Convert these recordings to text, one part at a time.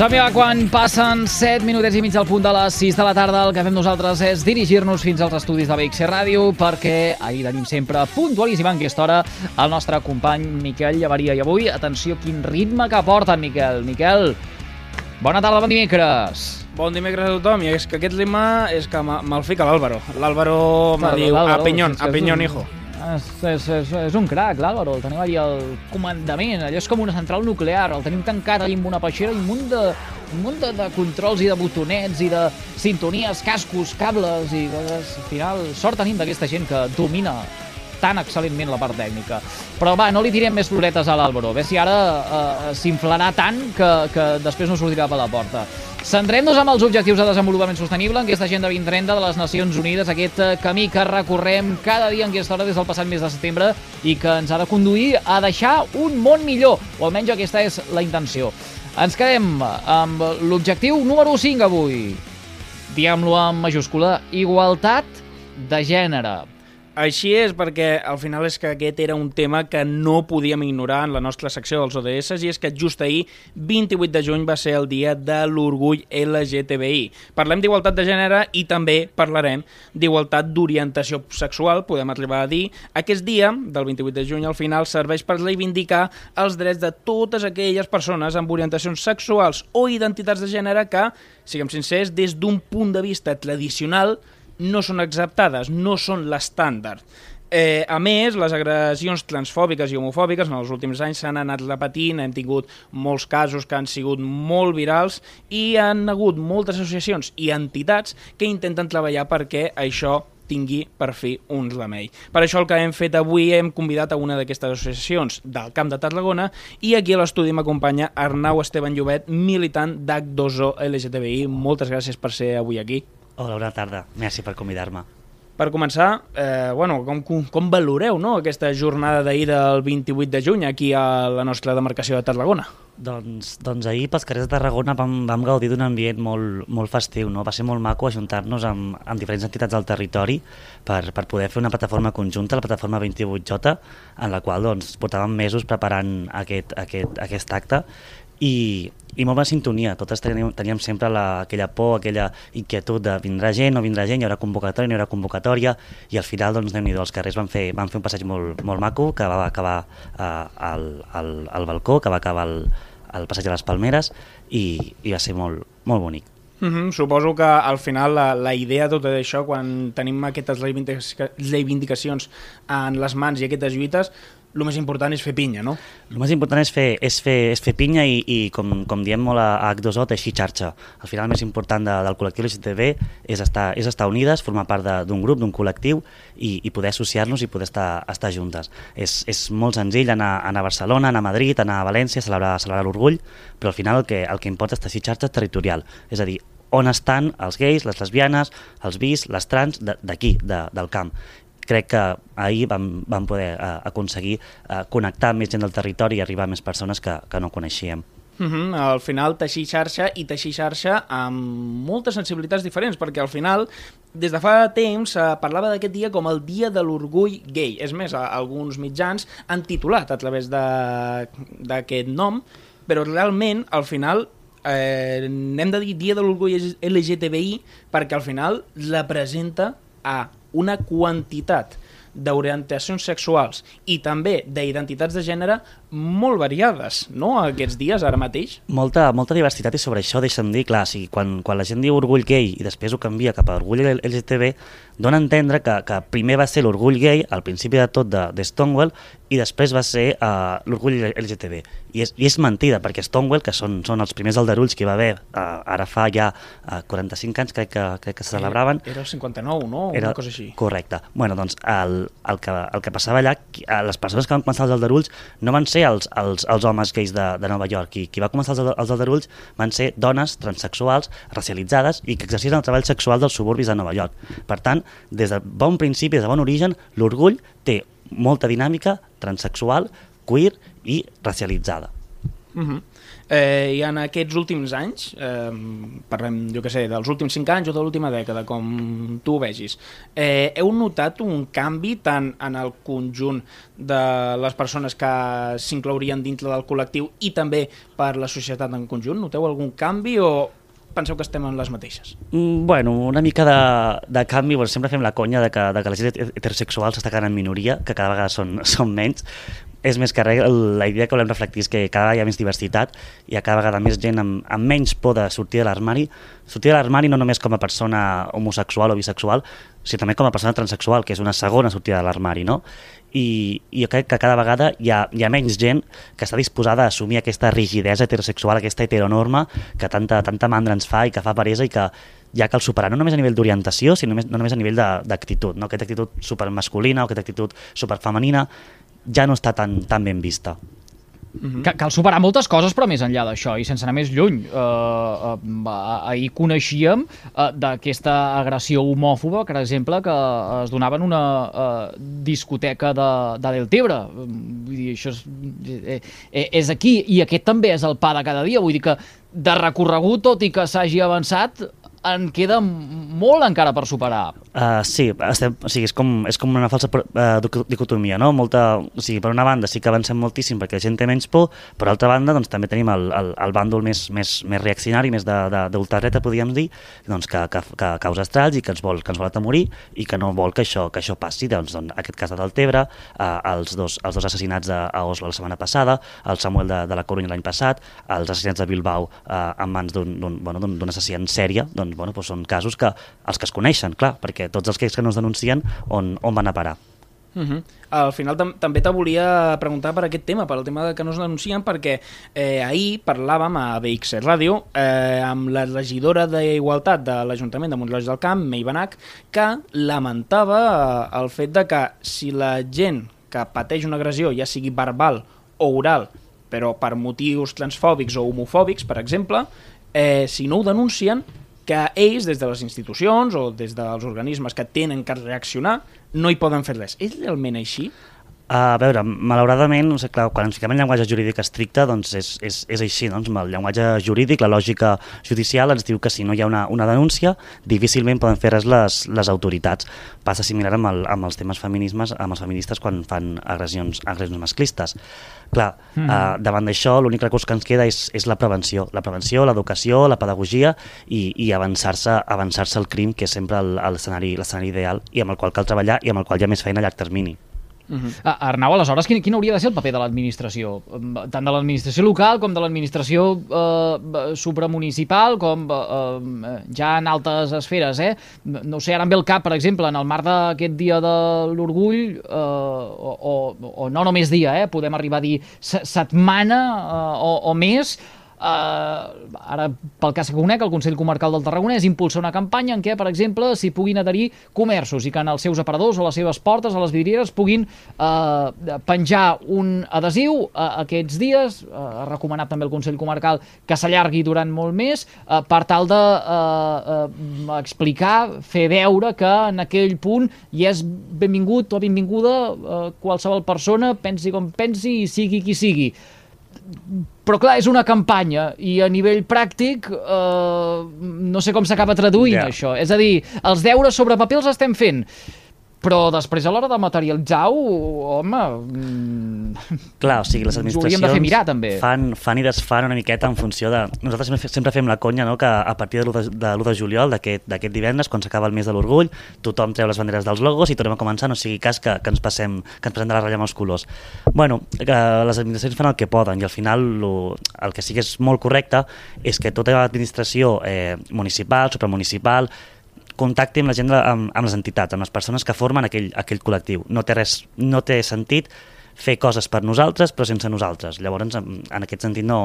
Som ja quan passen 7 minutets i mig al punt de les 6 de la tarda. El que fem nosaltres és dirigir-nos fins als estudis de BXC Ràdio perquè ahir tenim sempre puntualíssim en aquesta hora el nostre company Miquel Llevaria. I avui, atenció, quin ritme que porta en Miquel. Miquel, bona tarda, bon dimecres. Bon dimecres a tothom, i és que aquest ritme és que me- me'l fica l'Àlvaro. L'Àlvaro me diu, a Pinyón, que a Pinyón, un- hijo. És, és, és, és un crac, l'Àlvaro, el tenim allà al comandament, allò és com una central nuclear, el tenim tancat allà amb una peixera i un munt de, un munt de, de controls i de botonets i de sintonies, cascos, cables i coses. Al final, sort tenim d'aquesta gent que domina tan excel·lentment la part tècnica. Però va, no li tirem més floretes a l'Àlvaro, veure si ara eh, s'inflarà tant que, que després no sortirà per la porta. Centrem-nos amb els objectius de desenvolupament sostenible en aquesta Agenda 2030 de les Nacions Unides, aquest eh, camí que recorrem cada dia en aquesta hora des del passat mes de setembre i que ens ha de conduir a deixar un món millor, o almenys aquesta és la intenció. Ens quedem amb l'objectiu número 5 avui. Diguem-lo en majúscula, igualtat de gènere. Així és, perquè al final és que aquest era un tema que no podíem ignorar en la nostra secció dels ODS, i és que just ahir, 28 de juny, va ser el dia de l'orgull LGTBI. Parlem d'igualtat de gènere i també parlarem d'igualtat d'orientació sexual, podem arribar a dir. Aquest dia, del 28 de juny, al final, serveix per reivindicar els drets de totes aquelles persones amb orientacions sexuals o identitats de gènere que, siguem sincers, des d'un punt de vista tradicional, no són acceptades, no són l'estàndard. Eh, a més, les agressions transfòbiques i homofòbiques en els últims anys s'han anat repetint, hem tingut molts casos que han sigut molt virals i han hagut moltes associacions i entitats que intenten treballar perquè això tingui per fi un remei. Per això el que hem fet avui hem convidat a una d'aquestes associacions del Camp de Tarragona i aquí a l'estudi m'acompanya Arnau Esteban Llobet, militant d'H2O LGTBI. Moltes gràcies per ser avui aquí. Hola, bona tarda. Merci per convidar-me. Per començar, eh, bueno, com, com, valoreu no, aquesta jornada d'ahir del 28 de juny aquí a la nostra demarcació de Tarragona? Doncs, doncs ahir pels carrers de Tarragona vam, vam gaudir d'un ambient molt, molt festiu. No? Va ser molt maco ajuntar-nos amb, amb diferents entitats del territori per, per poder fer una plataforma conjunta, la plataforma 28J, en la qual doncs, portàvem mesos preparant aquest, aquest, aquest acte i, i molt bona sintonia. Totes teníem, teníem sempre la, aquella por, aquella inquietud de vindrà gent, no vindrà gent, hi haurà convocatòria, no hi haurà convocatòria, i al final, doncs, déu nhi els carrers van fer, van fer un passeig molt, molt maco, que va acabar eh, al, al, al balcó, que va acabar al, al passeig de les Palmeres, i, i va ser molt, molt bonic. Mm -hmm, suposo que al final la, la idea de tot això, quan tenim aquestes reivindica reivindicacions en les mans i aquestes lluites, el més important és fer pinya, no? El més important és fer, és fer, és fer pinya i, i com, com diem molt a, a H2O, teixir xarxa. Al final el més important de, del col·lectiu LGTB és estar, és estar unides, formar part d'un grup, d'un col·lectiu i, i poder associar-nos i poder estar, estar juntes. És, és molt senzill anar, anar a Barcelona, anar a Madrid, anar a València, celebrar, celebrar l'orgull, però al final el que, el que importa és teixir xarxa territorial. És a dir, on estan els gais, les lesbianes, els bis, les trans, d'aquí, de, del camp crec que ahir vam, vam poder uh, aconseguir uh, connectar més gent del territori i arribar a més persones que, que no coneixíem. Mm -hmm. Al final, teixir xarxa i teixir xarxa amb moltes sensibilitats diferents, perquè al final, des de fa temps, eh, parlava d'aquest dia com el dia de l'orgull gay. És més, a, alguns mitjans han titulat a través d'aquest nom, però realment, al final, eh, hem de dir dia de l'orgull LGTBI perquè al final representa a una quantitat d'orientacions sexuals i també d'identitats de gènere molt variades, no?, aquests dies, ara mateix. Molta, molta diversitat i sobre això deixa'm dir, clar, si quan, quan la gent diu orgull gay i després ho canvia cap a orgull LGTB, dona a entendre que, que primer va ser l'orgull gay al principi de tot de, de Stonewall i després va ser uh, l'orgull LGTB. I és, I és mentida, perquè Stonewall, que són, són els primers aldarulls que hi va haver, uh, ara fa ja uh, 45 anys crec que, crec que se celebraven, Era el 59, no? era Una cosa així. Correcte. Bueno, doncs el, el, que, el que passava allà, eh, les persones que van començar els aldarulls no van ser els, els, els homes gais de, de Nova York. Qui, qui va començar els, els aldarulls van ser dones transexuals, racialitzades i que exercien el treball sexual dels suburbis de Nova York. Per tant, des de bon principi, des de bon origen, l'orgull té molta dinàmica transexual, queer i racialitzada. Uh -huh. eh, I en aquests últims anys, eh, parlem, jo que sé, dels últims 5 anys o de l'última dècada, com tu ho vegis, eh, heu notat un canvi tant en el conjunt de les persones que s'inclourien dintre del col·lectiu i també per la societat en conjunt? Noteu algun canvi o penseu que estem en les mateixes? Mm, Bueno, una mica de, de canvi, bueno, sempre fem la conya de que, de que la gent heterosexual s'està quedant en minoria, que cada vegada són, són menys. És més que res, la idea que volem reflectir és que cada vegada hi ha més diversitat, ha cada vegada més gent amb, amb menys por de sortir de l'armari, sortir de l'armari no només com a persona homosexual o bisexual, sinó també com a persona transexual, que és una segona sortida de l'armari, no? I, i jo crec que cada vegada hi ha, hi ha menys gent que està disposada a assumir aquesta rigidesa heterosexual, aquesta heteronorma que tanta, tanta mandra ens fa i que fa peresa i que ja cal superar, no només a nivell d'orientació, sinó només, no només a nivell d'actitud, no? aquesta actitud supermasculina o aquesta actitud superfemenina ja no està tan, tan ben vista. Ca- Cal superar moltes coses, però més enllà d'això, i sense anar més lluny. Uh, uh, ahir coneixíem uh, d'aquesta agressió homòfoba, per exemple, que es donava en una uh, discoteca de, de Deltebre. Vull dir, això és, eh, és aquí, i aquest també és el pa de cada dia. Vull dir que de recorregut, tot i que s'hagi avançat, en queda molt encara per superar. Uh, sí, estem, o sigui, és, com, és com una falsa uh, dicotomia, no? Molta, o sigui, per una banda sí que avancem moltíssim perquè la gent té menys por, per altra banda doncs, també tenim el, el, el bàndol més, més, més reaccionari, més d'ultradreta, podríem dir, doncs, que, que, que causa estralls i que ens vol, que ens vol atemorir i que no vol que això, que això passi. Doncs, doncs, aquest cas de Deltebre, uh, els, dos, els dos assassinats a, a Oslo la setmana passada, el Samuel de, de la Corunya l'any passat, els assassinats de Bilbao uh, en mans d'un bueno, assassí en sèrie, doncs, bueno, doncs són casos que els que es coneixen, clar, perquè tots els que no es denuncien, on, on van a parar? Uh -huh. Al final tam també te volia preguntar per aquest tema, per el tema de que no es denuncien, perquè eh, ahir parlàvem a BX Ràdio eh, amb la regidora d'Igualtat de l'Ajuntament de Montroig del Camp, Mei Benac, que lamentava eh, el fet de que si la gent que pateix una agressió, ja sigui verbal o oral, però per motius transfòbics o homofòbics, per exemple, eh, si no ho denuncien, que ells, des de les institucions o des dels organismes que tenen que reaccionar, no hi poden fer res. És realment així? A veure, malauradament, no sé, clar, quan ens fiquem en llenguatge jurídic estricte, doncs és, és, és així, doncs, amb el llenguatge jurídic, la lògica judicial ens diu que si no hi ha una, una denúncia, difícilment poden fer res les, les autoritats. Passa similar amb, el, amb els temes feminismes, amb els feministes quan fan agressions, agressions masclistes. Clar, mm. eh, davant d'això, l'únic recurs que ens queda és, és la prevenció. La prevenció, l'educació, la pedagogia i, i avançar-se avançar al crim, que és sempre el- l'escenari ideal i amb el qual cal treballar i amb el qual hi ha més feina a llarg termini. Ah, Arnau, aleshores, quin, quin hauria de ser el paper de l'administració? Tant de l'administració local com de l'administració eh, supramunicipal, com eh, eh, ja en altes esferes, eh? No sé, ara em ve el cap, per exemple, en el marc d'aquest dia de l'orgull, eh, o, o, o no només dia, eh? podem arribar a dir se- setmana eh, o, o més, Uh, ara, pel cas que conec, el Consell Comarcal del Tarragonès impulsa una campanya en què, per exemple, s'hi puguin adherir comerços i que en els seus aparadors o les seves portes, a les vidrieres, puguin uh, penjar un adhesiu uh, aquests dies, uh, ha recomanat també el Consell Comarcal que s'allargui durant molt més, uh, per tal de uh, uh, explicar, fer veure que en aquell punt hi és benvingut o benvinguda uh, qualsevol persona, pensi com pensi i sigui qui sigui però clar, és una campanya i a nivell pràctic eh, no sé com s'acaba traduint Ja. això. És a dir, els deures sobre paper els estem fent Però després, a l'hora de materialitzar-ho, home... mm, Clar, o sigui, les administracions de fer mirar, també. Fan, fan i desfan una miqueta en funció de... Nosaltres sempre, fe- sempre fem la conya no? que a partir de l'1 de, de, l'1 de juliol d'aquest d'aquest divendres, quan s'acaba el mes de l'orgull, tothom treu les banderes dels logos i tornem a començar, no sigui cas que, que ens passem que ens passem de la ratlla amb els colors. Bueno, que les administracions fan el que poden i al final lo, el que sí que és molt correcte és que tota l'administració eh, municipal, supramunicipal, contacti amb la gent, amb, amb les entitats, amb les persones que formen aquell, aquell col·lectiu. No té, res, no té sentit fer coses per nosaltres però sense nosaltres. Llavors, en, en aquest sentit, no,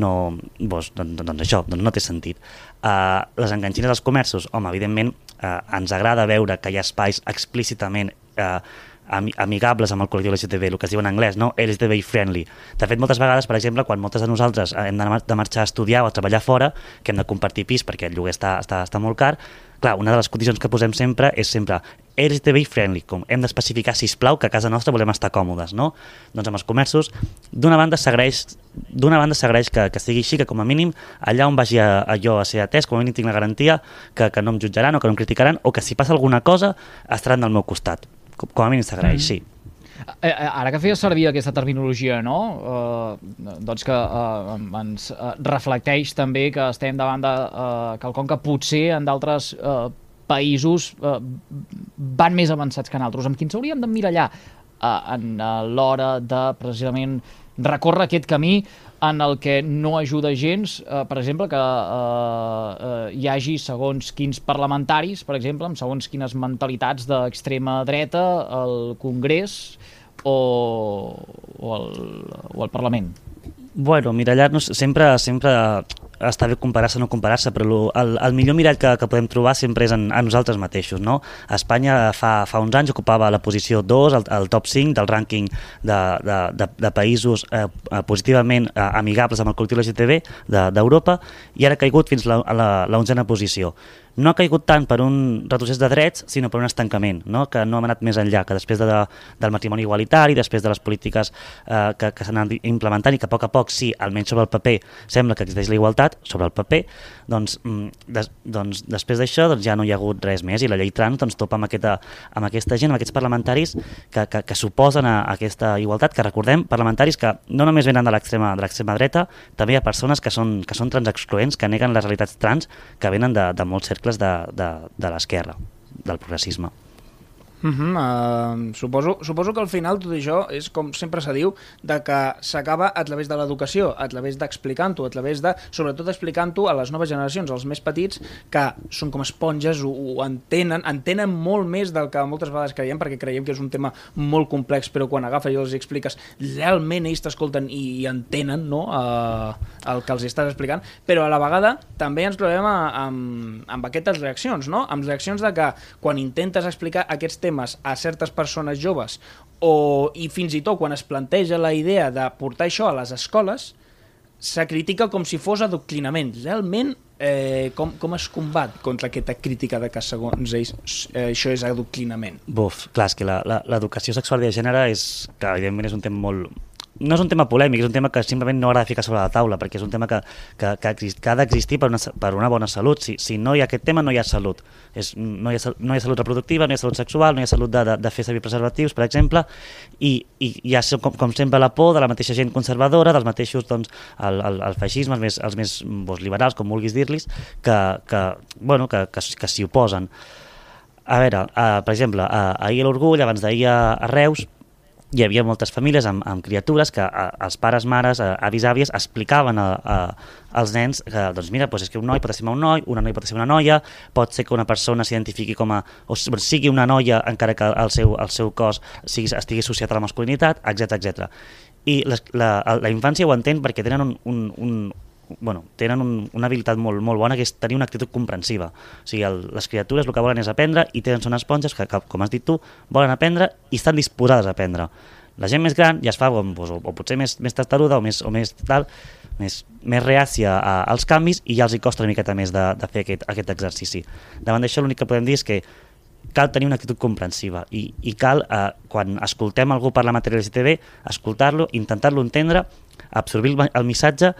no, doncs, doncs, doncs això, doncs no té sentit. Uh, les enganxines dels comerços, home, evidentment, uh, ens agrada veure que hi ha espais explícitament uh, amigables amb el col·lectiu LGTB, el que es diu en anglès, no? LGTBI friendly. De fet, moltes vegades, per exemple, quan moltes de nosaltres hem de, mar- de marxar a estudiar o a treballar fora, que hem de compartir pis perquè el lloguer està, està, està molt car, clar, una de les condicions que posem sempre és sempre LGTBI friendly, com hem d'especificar, si plau que a casa nostra volem estar còmodes, no? Doncs amb els comerços, d'una banda s'agraeix d'una banda s'agraeix que, que sigui així, que com a mínim allà on vagi a, a jo a ser atès, com a mínim tinc la garantia que, que no em jutjaran o que no em criticaran o que si passa alguna cosa estaran del meu costat. Com, a mínim s'agraeix, sí. Eh, eh, ara que feies servir aquesta terminologia, no? Eh, doncs que eh, ens reflecteix també que estem davant de eh, quelcom que potser en d'altres eh, països eh, van més avançats que en altres. Amb qui ens hauríem d'emmirallar eh, en eh, l'hora de precisament recórrer aquest camí en el que no ajuda gens, eh, per exemple, que eh, eh, hi hagi segons quins parlamentaris, per exemple, amb segons quines mentalitats d'extrema dreta al Congrés o, o, al, o al Parlament. Bueno, mirallar-nos sempre, sempre està bé comparar-se o no comparar-se, però lo, el, el millor mirall que, que podem trobar sempre és en, a nosaltres mateixos. No? Espanya fa, fa uns anys ocupava la posició 2, el, el top 5 del rànquing de, de, de, de països eh, eh, positivament eh, amigables amb el col·lectiu LGTB de- d'Europa i ara ha caigut fins la, a la, la onzena posició no ha caigut tant per un retrocés de drets, sinó per un estancament, no? que no hem anat més enllà, que després de, de, del matrimoni igualitari, després de les polítiques eh, que, que s'han anat implementant i que a poc a poc, sí, almenys sobre el paper, sembla que existeix la igualtat, sobre el paper, doncs, mm, des, doncs després d'això doncs, ja no hi ha hagut res més i la llei trans doncs, topa amb aquesta, amb aquesta gent, amb aquests parlamentaris que, que, que suposen a, aquesta igualtat, que recordem, parlamentaris que no només venen de l'extrema dreta, també hi ha persones que són, que són transexcloents, que neguen les realitats trans, que venen de, de molts cercles de, de, de l'esquerra, del progressisme. Uh -huh, uh, suposo, suposo que al final tot això és com sempre se diu de que s'acaba a través de l'educació, a través d'explicant-ho, a través de, sobretot explicant-ho a les noves generacions, als més petits, que són com esponges, ho, ho entenen, entenen molt més del que moltes vegades creiem, perquè creiem que és un tema molt complex, però quan agafes i els expliques, realment ells t'escolten i, i entenen no, uh, el que els estàs explicant, però a la vegada també ens trobem a, amb, amb aquestes reaccions, no? amb reaccions de que quan intentes explicar aquests temes a certes persones joves o, i fins i tot quan es planteja la idea de portar això a les escoles, se critica com si fos adoctrinament. Realment, eh, com, com es combat contra aquesta crítica de que segons ells eh, això és adoctrinament? Buf, clar, és que l'educació sexual de gènere és, que evidentment és un tema molt, no és un tema polèmic, és un tema que simplement no agrada ficar sobre la taula, perquè és un tema que, que, que, exist, que ha d'existir per, una, per una bona salut. Si, si no hi ha aquest tema, no hi ha salut. És, no, hi ha, no hi ha salut reproductiva, no hi ha salut sexual, no hi ha salut de, de, de fer servir preservatius, per exemple, i, i hi ha, com, com sempre, la por de la mateixa gent conservadora, dels mateixos, doncs, el, el, el feixisme, els més, els més doncs, liberals, com vulguis dir-los, que, que, bueno, que, que, que s'hi oposen. A veure, uh, per exemple, uh, ahir a l'Orgull, abans d'ahir a, a Reus, hi havia moltes famílies amb, amb criatures que uh, els pares, mares, uh, avis, àvies explicaven a, a, als nens que, doncs mira, doncs és que un noi pot estimar un noi, una noia pot estimar una noia, pot ser que una persona s'identifiqui com a, o sigui una noia encara que el seu, el seu cos sigui, estigui associat a la masculinitat, etc etc. I les, la, la infància ho entén perquè tenen un, un, un, bueno, tenen un, una habilitat molt, molt bona que és tenir una actitud comprensiva. O sigui, el, les criatures el que volen és aprendre i tenen són esponges que, que, com has dit tu, volen aprendre i estan disposades a aprendre. La gent més gran ja es fa, doncs, o, o potser més, més testaruda o més, o més tal, més, més reàcia a, als canvis i ja els hi costa una miqueta més de, de fer aquest, aquest exercici. Davant d'això l'únic que podem dir és que cal tenir una actitud comprensiva i, i cal, eh, quan escoltem algú parlar matèria LGTB, escoltar-lo, intentar-lo entendre, absorbir el, el missatge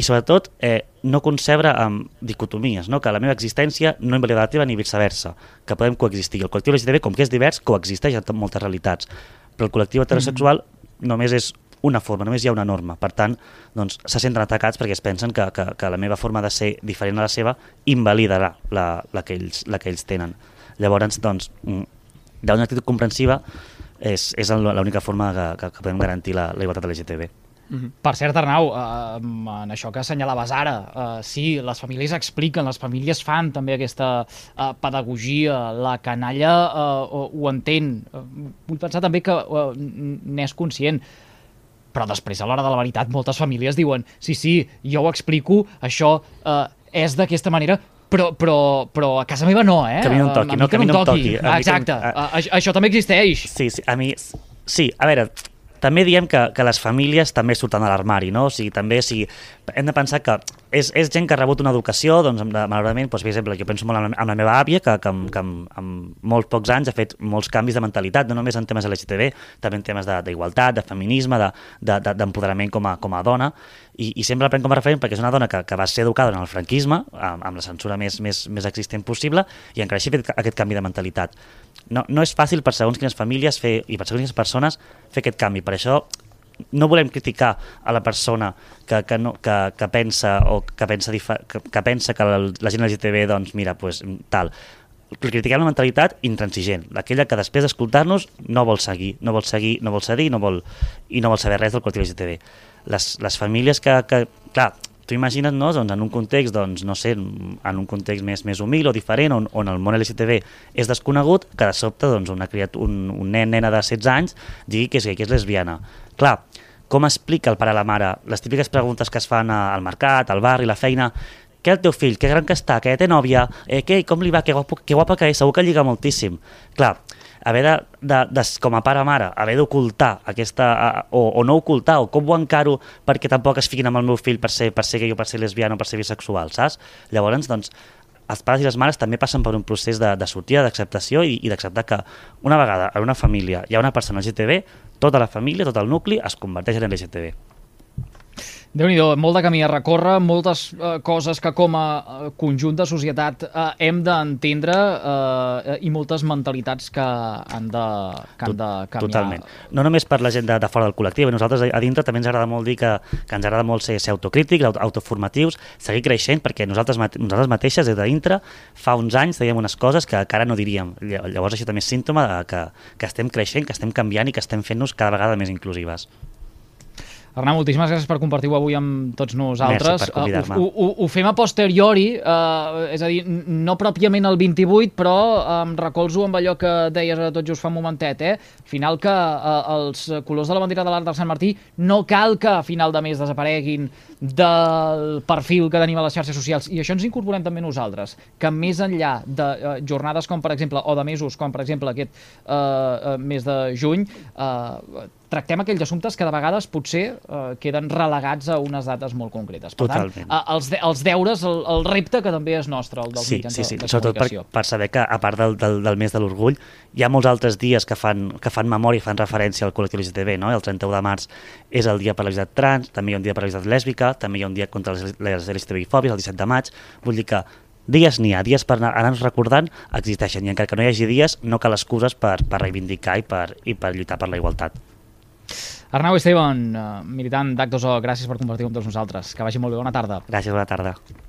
i sobretot eh, no concebre amb dicotomies, no? que la meva existència no invalida la teva ni viceversa, que podem coexistir. El col·lectiu LGTB, com que és divers, coexisteix en moltes realitats, però el col·lectiu heterosexual mm. només és una forma, només hi ha una norma. Per tant, doncs, se senten atacats perquè es pensen que, que, que la meva forma de ser diferent a la seva invalidarà la, la, que, ells, la que ells tenen. Llavors, doncs, mm, d'una actitud comprensiva és, és l'única forma que, que, que podem garantir la, la igualtat LGTB. Per cert, Arnau, eh, en això que assenyalaves ara, eh, sí, les famílies expliquen, les famílies fan també aquesta eh, pedagogia, la canalla eh, ho, ho entén. Eh, vull pensar també que eh, n'és conscient, però després, a l'hora de la veritat, moltes famílies diuen sí, sí, jo ho explico, això eh, és d'aquesta manera, però, però, però a casa meva no, eh? Que a mi no em Eh, toqui, no, que a mi no em toqui. A mi em- Exacte, a- a... això, això també existeix. Sí, sí, a mi... Sí, a veure, també diem que, que les famílies també surten de l'armari, no? O sigui, també, sigui, hem de pensar que és, és gent que ha rebut una educació, doncs, malauradament, doncs, per exemple, jo penso molt en la, meva àvia, que, que, que amb, amb molts pocs anys ha fet molts canvis de mentalitat, no només en temes LGTB, també en temes d'igualtat, de, de feminisme, d'empoderament de, de, com, a, com a dona, i, i sempre la prenc com a referent perquè és una dona que, que va ser educada en el franquisme, amb, amb la censura més, més, més existent possible, i encara així ha fet aquest canvi de mentalitat. No, no és fàcil per segons quines famílies fer, i per segons quines persones fer aquest canvi. Per això no volem criticar a la persona que, que, no, que, que pensa o que pensa, que, que pensa que la, la gent LGTB, doncs mira, pues, tal. Critiquem la mentalitat intransigent, aquella que després d'escoltar-nos no vol seguir, no vol seguir, no vol cedir no vol, i no vol saber res del col·lectiu LGTB. Les, les famílies que, que clar, tu imagina't no, doncs, en un context, doncs, no sé, en un context més, més humil o diferent, on, on el món LGTB és desconegut, que de sobte doncs, una criat, un, un nen, nena de 16 anys digui que és gay, que és lesbiana. Clar, com explica el pare a la mare les típiques preguntes que es fan al mercat, al barri, la feina, què el teu fill, que gran que està, que té nòvia, eh, què, com li va, que guapo, que guapa que és, segur que lliga moltíssim. Clar, haver de, de, de, com a pare-mare, haver d'ocultar aquesta, o, o no ocultar, o com ho encaro perquè tampoc es fiquin amb el meu fill per ser, per ser gay o per ser lesbiana o per ser bisexual, saps? Llavors, doncs, els pares i les mares també passen per un procés de, de sortida, d'acceptació i, i d'acceptar que una vegada en una família hi ha una persona LGTB, tota la família, tot el nucli es converteix en LGTB. Déu nhi molt de camí a recórrer, moltes eh, coses que com a eh, conjunt de societat eh, hem d'entendre eh, i moltes mentalitats que han de, que han de canviar. Totalment. No només per la gent de, de fora del col·lectiu, a nosaltres a dintre també ens agrada molt dir que, que ens agrada molt ser, ser autocrítics, auto- autoformatius, seguir creixent, perquè nosaltres, nosaltres mateixes des de dintre fa uns anys dèiem unes coses que, que ara no diríem. Lla- Llavors això també és símptoma de que, que estem creixent, que estem canviant i que estem fent-nos cada vegada més inclusives. Arnau, moltíssimes gràcies per compartir-ho avui amb tots nosaltres. Merci. Uh, ho, ho, ho fem a posteriori, uh, és a dir, no pròpiament el 28, però em recolzo amb allò que deies tot just fa un momentet, eh? Al final que uh, els colors de la bandera de l'Arc del Sant Martí no cal que a final de mes desapareguin del perfil que tenim a les xarxes socials, i això ens incorporem també nosaltres, que més enllà de uh, jornades com, per exemple, o de mesos, com, per exemple, aquest uh, uh, mes de juny, uh, tractem aquells assumptes que de vegades potser eh, queden relegats a unes dates molt concretes. Per Totalment. tant, eh, els, de, els deures, el, el repte que també és nostre, el dels Sí, mitjans sí, sí. de, de sobretot per, per saber que, a part del, del, del mes de l'orgull, hi ha molts altres dies que fan, que fan memòria i fan referència al col·lectiu LGTB. No? El 31 de març és el dia per la visitat trans, també hi ha un dia per la visitat lèsbica, també hi ha un dia contra les, les LGTBI-fòbies, el 17 de maig. Vull dir que dies n'hi ha, dies per anar- anar-nos recordant existeixen i encara que no hi hagi dies no cal excuses per, per reivindicar i per, i per lluitar per la igualtat. Arnau Esteban, eh, militant d'Actos O, gràcies per compartir amb tots nosaltres. Que vagi molt bé, bona tarda. Gràcies, bona tarda.